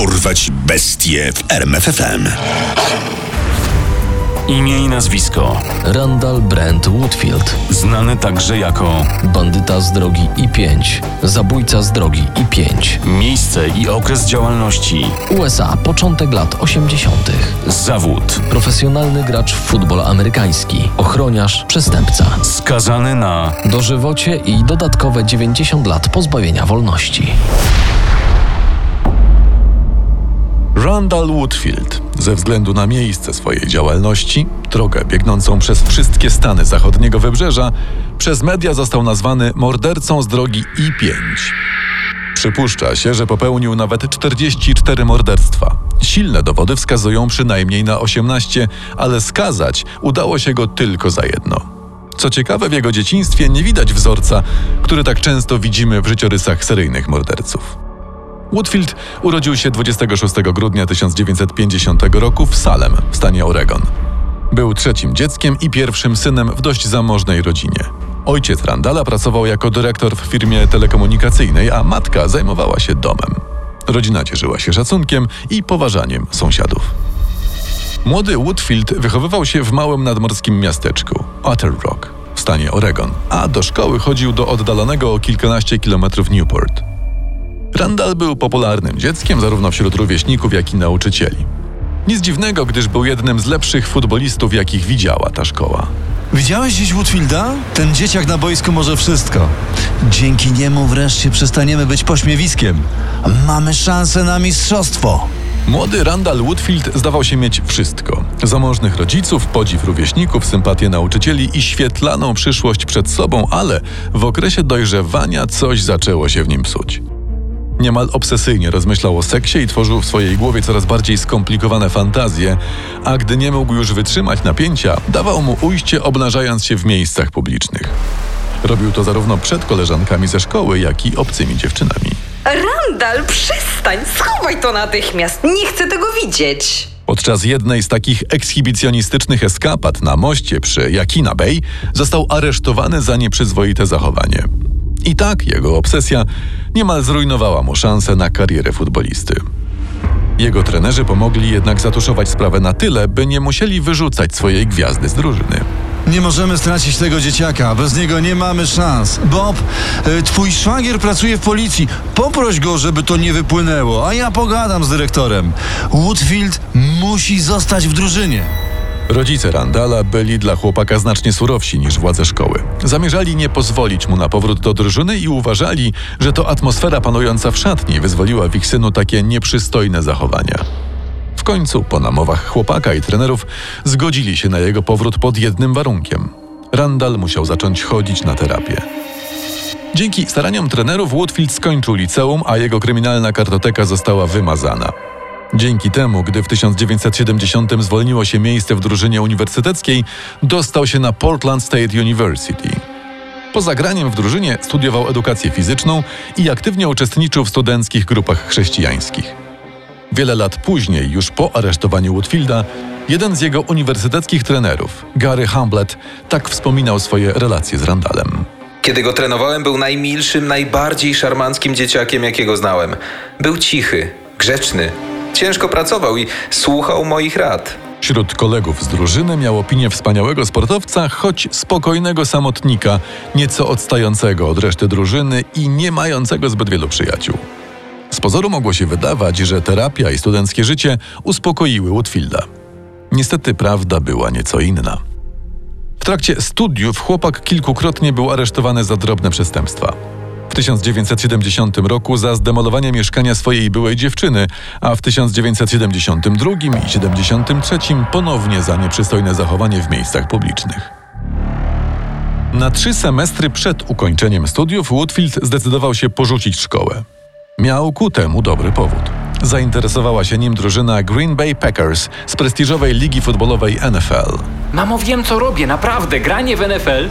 Dorwać bestie w RMFFM. Imię i nazwisko. Randall Brent Woodfield. Znany także jako Bandyta z drogi I-5. Zabójca z drogi I-5. miejsce i okres działalności. USA, początek lat 80. Zawód. Profesjonalny gracz w futbol amerykański. Ochroniarz, przestępca. Skazany na Dożywocie i dodatkowe 90 lat pozbawienia wolności. Randall Woodfield, ze względu na miejsce swojej działalności, drogę biegnącą przez wszystkie stany zachodniego wybrzeża, przez media został nazwany mordercą z drogi I-5. Przypuszcza się, że popełnił nawet 44 morderstwa. Silne dowody wskazują przynajmniej na 18, ale skazać udało się go tylko za jedno. Co ciekawe, w jego dzieciństwie nie widać wzorca, który tak często widzimy w życiorysach seryjnych morderców. Woodfield urodził się 26 grudnia 1950 roku w Salem w stanie Oregon. Był trzecim dzieckiem i pierwszym synem w dość zamożnej rodzinie. Ojciec Randala pracował jako dyrektor w firmie telekomunikacyjnej, a matka zajmowała się domem. Rodzina cieszyła się szacunkiem i poważaniem sąsiadów. Młody Woodfield wychowywał się w małym nadmorskim miasteczku Otter Rock w stanie Oregon, a do szkoły chodził do oddalonego o kilkanaście kilometrów Newport. Randall był popularnym dzieckiem zarówno wśród rówieśników, jak i nauczycieli. Nic dziwnego, gdyż był jednym z lepszych futbolistów, jakich widziała ta szkoła. Widziałeś dziś Woodfielda? Ten dzieciak na boisku może wszystko. Dzięki niemu wreszcie przestaniemy być pośmiewiskiem. Mamy szansę na mistrzostwo. Młody Randall Woodfield zdawał się mieć wszystko: zamożnych rodziców, podziw rówieśników, sympatię nauczycieli i świetlaną przyszłość przed sobą, ale w okresie dojrzewania coś zaczęło się w nim psuć. Niemal obsesyjnie rozmyślał o seksie i tworzył w swojej głowie coraz bardziej skomplikowane fantazje, a gdy nie mógł już wytrzymać napięcia, dawał mu ujście obnażając się w miejscach publicznych. Robił to zarówno przed koleżankami ze szkoły, jak i obcymi dziewczynami. Randall, przestań! Schowaj to natychmiast! Nie chcę tego widzieć! Podczas jednej z takich ekshibicjonistycznych eskapad na moście przy Yakina Bay został aresztowany za nieprzyzwoite zachowanie. I tak jego obsesja niemal zrujnowała mu szansę na karierę futbolisty. Jego trenerzy pomogli jednak zatuszować sprawę na tyle, by nie musieli wyrzucać swojej gwiazdy z drużyny. Nie możemy stracić tego dzieciaka. Bez niego nie mamy szans. Bob, y, twój szwagier pracuje w policji. Poproś go, żeby to nie wypłynęło, a ja pogadam z dyrektorem. Woodfield musi zostać w drużynie. Rodzice Randala byli dla chłopaka znacznie surowsi niż władze szkoły. Zamierzali nie pozwolić mu na powrót do drużyny i uważali, że to atmosfera panująca w szatni wyzwoliła w ich synu takie nieprzystojne zachowania. W końcu, po namowach chłopaka i trenerów, zgodzili się na jego powrót pod jednym warunkiem. Randall musiał zacząć chodzić na terapię. Dzięki staraniom trenerów Woodfield skończył liceum, a jego kryminalna kartoteka została wymazana. Dzięki temu, gdy w 1970 zwolniło się miejsce w drużynie uniwersyteckiej, dostał się na Portland State University. Po zagraniem w drużynie studiował edukację fizyczną i aktywnie uczestniczył w studenckich grupach chrześcijańskich. Wiele lat później, już po aresztowaniu Woodfielda, jeden z jego uniwersyteckich trenerów, Gary Hamblett, tak wspominał swoje relacje z Randallem. Kiedy go trenowałem, był najmilszym, najbardziej szarmanckim dzieciakiem, jakiego znałem. Był cichy, grzeczny, ciężko pracował i słuchał moich rad. Wśród kolegów z drużyny miał opinię wspaniałego sportowca, choć spokojnego samotnika, nieco odstającego od reszty drużyny i nie mającego zbyt wielu przyjaciół. Z pozoru mogło się wydawać, że terapia i studenckie życie uspokoiły Woodfielda. Niestety prawda była nieco inna. W trakcie studiów chłopak kilkukrotnie był aresztowany za drobne przestępstwa. W 1970 roku za zdemolowanie mieszkania swojej byłej dziewczyny, a w 1972 i 1973 ponownie za nieprzystojne zachowanie w miejscach publicznych. Na trzy semestry przed ukończeniem studiów Woodfield zdecydował się porzucić szkołę. Miał ku temu dobry powód. Zainteresowała się nim drużyna Green Bay Packers z prestiżowej ligi futbolowej NFL. Mamo, wiem co robię, naprawdę. Granie w NFL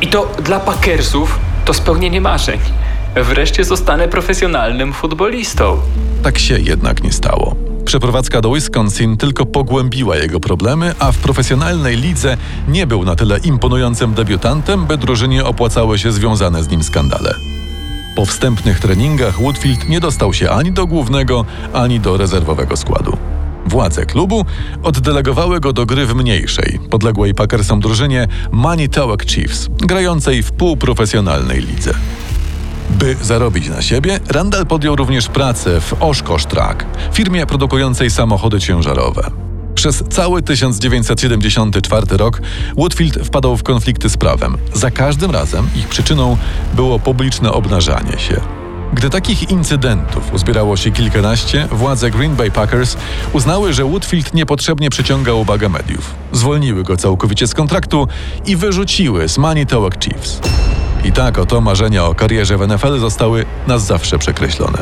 i to dla Packersów to spełnienie marzeń. Wreszcie zostanę profesjonalnym futbolistą. Tak się jednak nie stało. Przeprowadzka do Wisconsin tylko pogłębiła jego problemy, a w profesjonalnej lidze nie był na tyle imponującym debiutantem, by drużynie opłacały się związane z nim skandale. Po wstępnych treningach Woodfield nie dostał się ani do głównego, ani do rezerwowego składu. Władze klubu oddelegowały go do gry w mniejszej, podległej Packersom drużynie Manitowoc Chiefs, grającej w półprofesjonalnej lidze. By zarobić na siebie, Randall podjął również pracę w Oshkosh Truck, firmie produkującej samochody ciężarowe. Przez cały 1974 rok Woodfield wpadał w konflikty z prawem. Za każdym razem ich przyczyną było publiczne obnażanie się. Gdy takich incydentów uzbierało się kilkanaście, władze Green Bay Packers uznały, że Woodfield niepotrzebnie przyciąga uwagę mediów. Zwolniły go całkowicie z kontraktu i wyrzuciły z Manitowoc Chiefs. I tak oto marzenia o karierze w NFL zostały na zawsze przekreślone.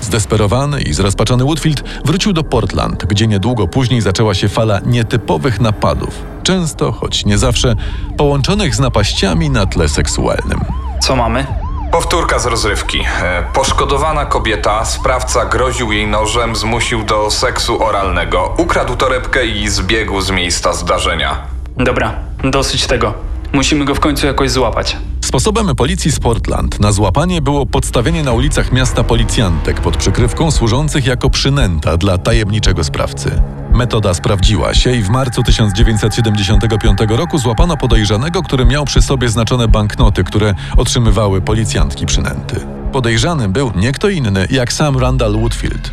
Zdesperowany i zrozpaczony Woodfield wrócił do Portland, gdzie niedługo później zaczęła się fala nietypowych napadów, często, choć nie zawsze, połączonych z napaściami na tle seksualnym. Co mamy? Powtórka z rozrywki. E, Poszkodowana kobieta, sprawca groził jej nożem, zmusił do seksu oralnego, ukradł torebkę i zbiegł z miejsca zdarzenia. Dobra, dosyć tego. Musimy go w końcu jakoś złapać. Sposobem policji z Portland na złapanie było podstawienie na ulicach miasta policjantek pod przykrywką służących jako przynęta dla tajemniczego sprawcy. Metoda sprawdziła się i w marcu 1975 roku złapano podejrzanego, który miał przy sobie znaczone banknoty, które otrzymywały policjantki przynęty. Podejrzanym był nie kto inny jak sam Randall Woodfield.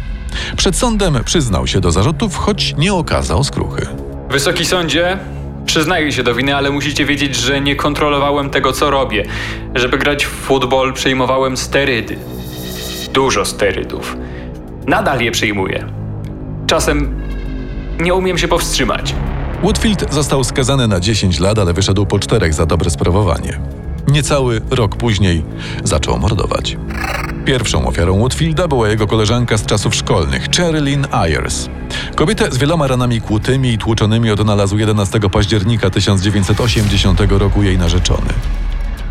Przed sądem przyznał się do zarzutów, choć nie okazał skruchy. Wysoki sądzie, przyznaję się do winy, ale musicie wiedzieć, że nie kontrolowałem tego, co robię. Żeby grać w futbol, przyjmowałem sterydy. Dużo sterydów. Nadal je przyjmuję. Czasem nie umiem się powstrzymać. Woodfield został skazany na 10 lat, ale wyszedł po czterech za dobre sprawowanie. Niecały rok później zaczął mordować. Pierwszą ofiarą Woodfielda była jego koleżanka z czasów szkolnych, Cherilyn Ayers. Kobietę z wieloma ranami kłutymi i tłuczonymi odnalazł 11 października 1980 roku jej narzeczony.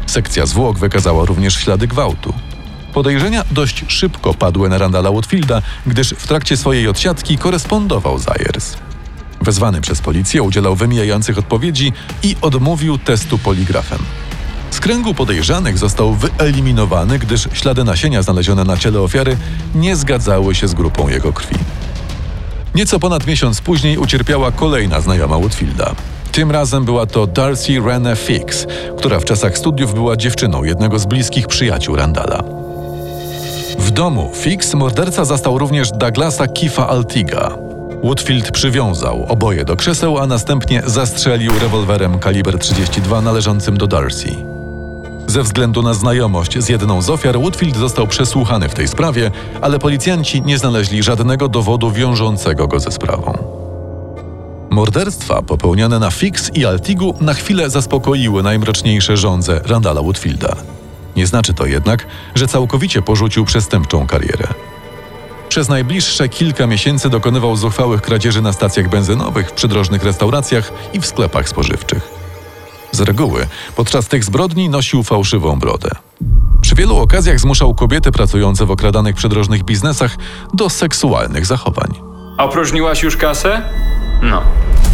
Sekcja zwłok wykazała również ślady gwałtu. Podejrzenia dość szybko padły na Randalla Woodfielda, gdyż w trakcie swojej odsiadki korespondował z Ayers. Wezwany przez policję udzielał wymijających odpowiedzi i odmówił testu poligrafem. Z kręgu podejrzanych został wyeliminowany, gdyż ślady nasienia znalezione na ciele ofiary nie zgadzały się z grupą jego krwi. Nieco ponad miesiąc później ucierpiała kolejna znajoma Woodfielda. Tym razem była to Darcy Rene Fix, która w czasach studiów była dziewczyną jednego z bliskich przyjaciół Randala. W domu Fix morderca zastał również Douglasa Kifa Altiga. Woodfield przywiązał oboje do krzeseł, a następnie zastrzelił rewolwerem kaliber 32 należącym do Darcy. Ze względu na znajomość z jedną z ofiar, Woodfield został przesłuchany w tej sprawie, ale policjanci nie znaleźli żadnego dowodu wiążącego go ze sprawą. Morderstwa popełnione na Fix i Altigu na chwilę zaspokoiły najmroczniejsze żądze Randala Woodfielda. Nie znaczy to jednak, że całkowicie porzucił przestępczą karierę. Przez najbliższe kilka miesięcy dokonywał zuchwałych kradzieży na stacjach benzynowych, w przydrożnych restauracjach i w sklepach spożywczych. Z reguły podczas tych zbrodni nosił fałszywą brodę. Przy wielu okazjach zmuszał kobiety pracujące w okradanych przydrożnych biznesach do seksualnych zachowań. Opróżniłaś już kasę? No,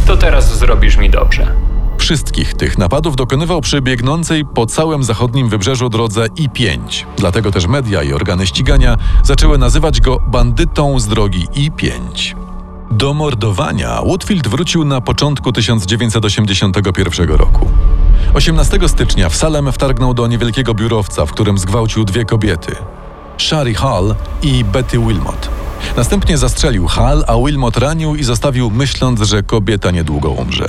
to teraz zrobisz mi dobrze. Wszystkich tych napadów dokonywał przy biegnącej po całym zachodnim wybrzeżu drodze I-5. Dlatego też media i organy ścigania zaczęły nazywać go bandytą z drogi I-5. Do mordowania Woodfield wrócił na początku 1981 roku. 18 stycznia w Salem wtargnął do niewielkiego biurowca, w którym zgwałcił dwie kobiety. Shari Hall i Betty Wilmot. Następnie zastrzelił Hall, a Wilmot ranił i zostawił myśląc, że kobieta niedługo umrze.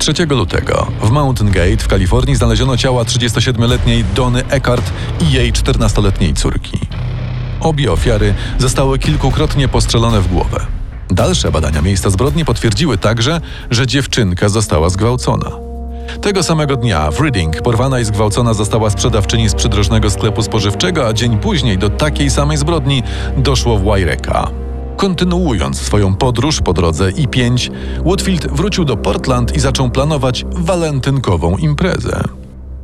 3 lutego w Mountain Gate w Kalifornii znaleziono ciała 37-letniej Dony Eckhart i jej 14-letniej córki. Obie ofiary zostały kilkukrotnie postrzelone w głowę. Dalsze badania miejsca zbrodni potwierdziły także, że dziewczynka została zgwałcona. Tego samego dnia w Reading porwana i zgwałcona została sprzedawczyni z przydrożnego sklepu spożywczego, a dzień później do takiej samej zbrodni doszło w Waireka. Kontynuując swoją podróż po drodze I-5, Woodfield wrócił do Portland i zaczął planować walentynkową imprezę.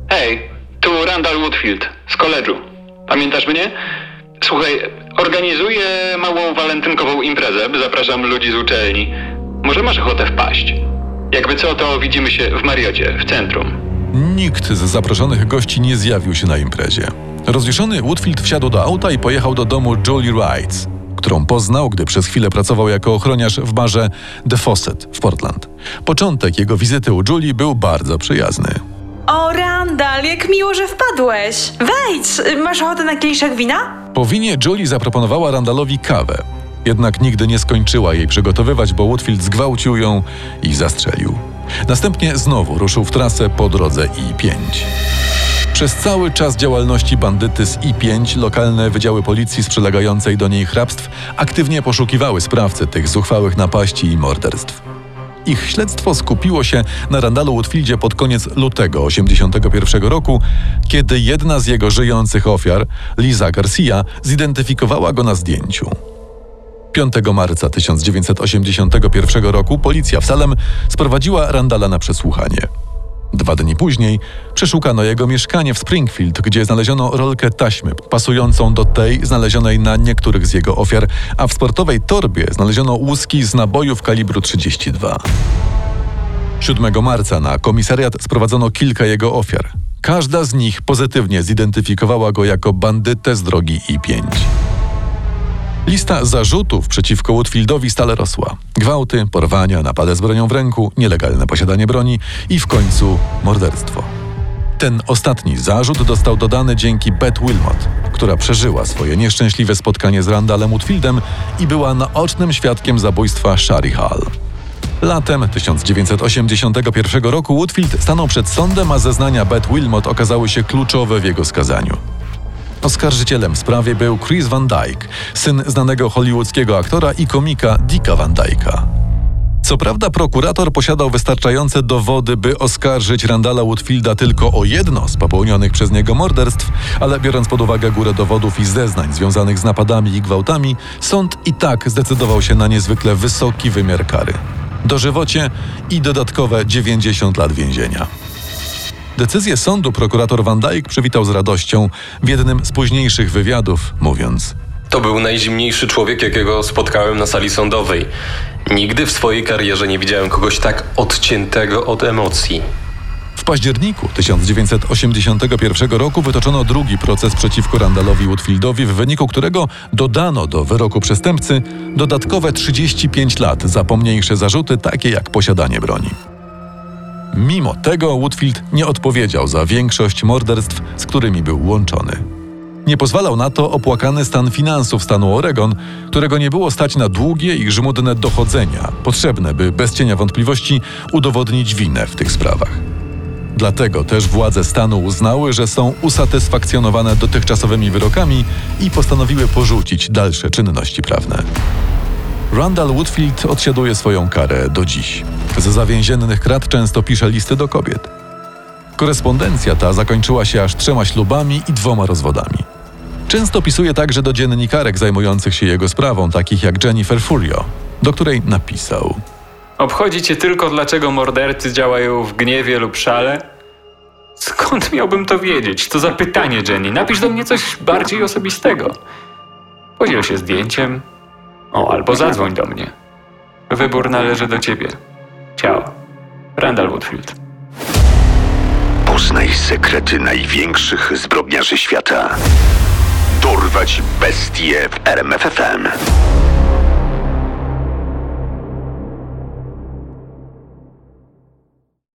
Hej, tu Randall Woodfield z koledżu. Pamiętasz mnie? Słuchaj, organizuję małą walentynkową imprezę. Zapraszam ludzi z uczelni. Może masz ochotę wpaść? Jakby co, to widzimy się w Mariocie, w centrum. Nikt z zaproszonych gości nie zjawił się na imprezie. Rozjuszony Woodfield wsiadł do auta i pojechał do domu Julie Wrights, którą poznał, gdy przez chwilę pracował jako ochroniarz w barze The Fawcett w Portland. Początek jego wizyty u Julie był bardzo przyjazny. O, Randall, jak miło, że wpadłeś. Wejdź, masz ochotę na kieliszek wina? Po winie Julie zaproponowała Randallowi kawę. Jednak nigdy nie skończyła jej przygotowywać, bo Woodfield zgwałcił ją i zastrzelił. Następnie znowu ruszył w trasę po drodze I-5. Przez cały czas działalności bandyty z I-5 lokalne wydziały policji z przylegającej do niej hrabstw aktywnie poszukiwały sprawcy tych zuchwałych napaści i morderstw. Ich śledztwo skupiło się na Randalu Woodfieldzie pod koniec lutego 1981 roku, kiedy jedna z jego żyjących ofiar, Liza Garcia, zidentyfikowała go na zdjęciu. 5 marca 1981 roku policja w Salem sprowadziła Randala na przesłuchanie. Dwa dni później przeszukano jego mieszkanie w Springfield, gdzie znaleziono rolkę taśmy pasującą do tej znalezionej na niektórych z jego ofiar, a w sportowej torbie znaleziono łuski z nabojów kalibru 32. 7 marca na komisariat sprowadzono kilka jego ofiar. Każda z nich pozytywnie zidentyfikowała go jako bandytę z drogi I-5. Lista zarzutów przeciwko Woodfieldowi stale rosła. Gwałty, porwania, napady z bronią w ręku, nielegalne posiadanie broni i w końcu morderstwo. Ten ostatni zarzut dostał dodany dzięki Beth Wilmot, która przeżyła swoje nieszczęśliwe spotkanie z Randallem Woodfieldem i była naocznym świadkiem zabójstwa Shari Hall. Latem 1981 roku Woodfield stanął przed sądem, a zeznania Beth Wilmot okazały się kluczowe w jego skazaniu. Oskarżycielem w sprawie był Chris Van Dyke, syn znanego hollywoodzkiego aktora i komika Dicka Van Dyke'a. Co prawda prokurator posiadał wystarczające dowody, by oskarżyć Randala Woodfielda tylko o jedno z popełnionych przez niego morderstw, ale biorąc pod uwagę górę dowodów i zeznań związanych z napadami i gwałtami, sąd i tak zdecydował się na niezwykle wysoki wymiar kary. Dożywocie i dodatkowe 90 lat więzienia. Decyzję sądu prokurator Van Dyke przywitał z radością w jednym z późniejszych wywiadów, mówiąc: To był najzimniejszy człowiek, jakiego spotkałem na sali sądowej. Nigdy w swojej karierze nie widziałem kogoś tak odciętego od emocji. W październiku 1981 roku wytoczono drugi proces przeciwko Randallowi Woodfieldowi, w wyniku którego dodano do wyroku przestępcy dodatkowe 35 lat za pomniejsze zarzuty, takie jak posiadanie broni. Mimo tego Woodfield nie odpowiedział za większość morderstw, z którymi był łączony. Nie pozwalał na to opłakany stan finansów stanu Oregon, którego nie było stać na długie i żmudne dochodzenia, potrzebne, by bez cienia wątpliwości udowodnić winę w tych sprawach. Dlatego też władze stanu uznały, że są usatysfakcjonowane dotychczasowymi wyrokami i postanowiły porzucić dalsze czynności prawne. Randall Woodfield odsiaduje swoją karę do dziś. Z zawięziennych krat często pisze listy do kobiet. Korespondencja ta zakończyła się aż trzema ślubami i dwoma rozwodami. Często pisuje także do dziennikarek zajmujących się jego sprawą, takich jak Jennifer Furio, do której napisał: Obchodzi cię tylko, dlaczego mordercy działają w gniewie lub szale? Skąd miałbym to wiedzieć? To za pytanie, Jenny. Napisz do mnie coś bardziej osobistego. Podziel się zdjęciem. O, albo zadzwoń do mnie. Wybór należy do ciebie. Ciao. Randall Woodfield. Poznaj sekrety największych zbrodniarzy świata. Dorwać bestie w RMFFM.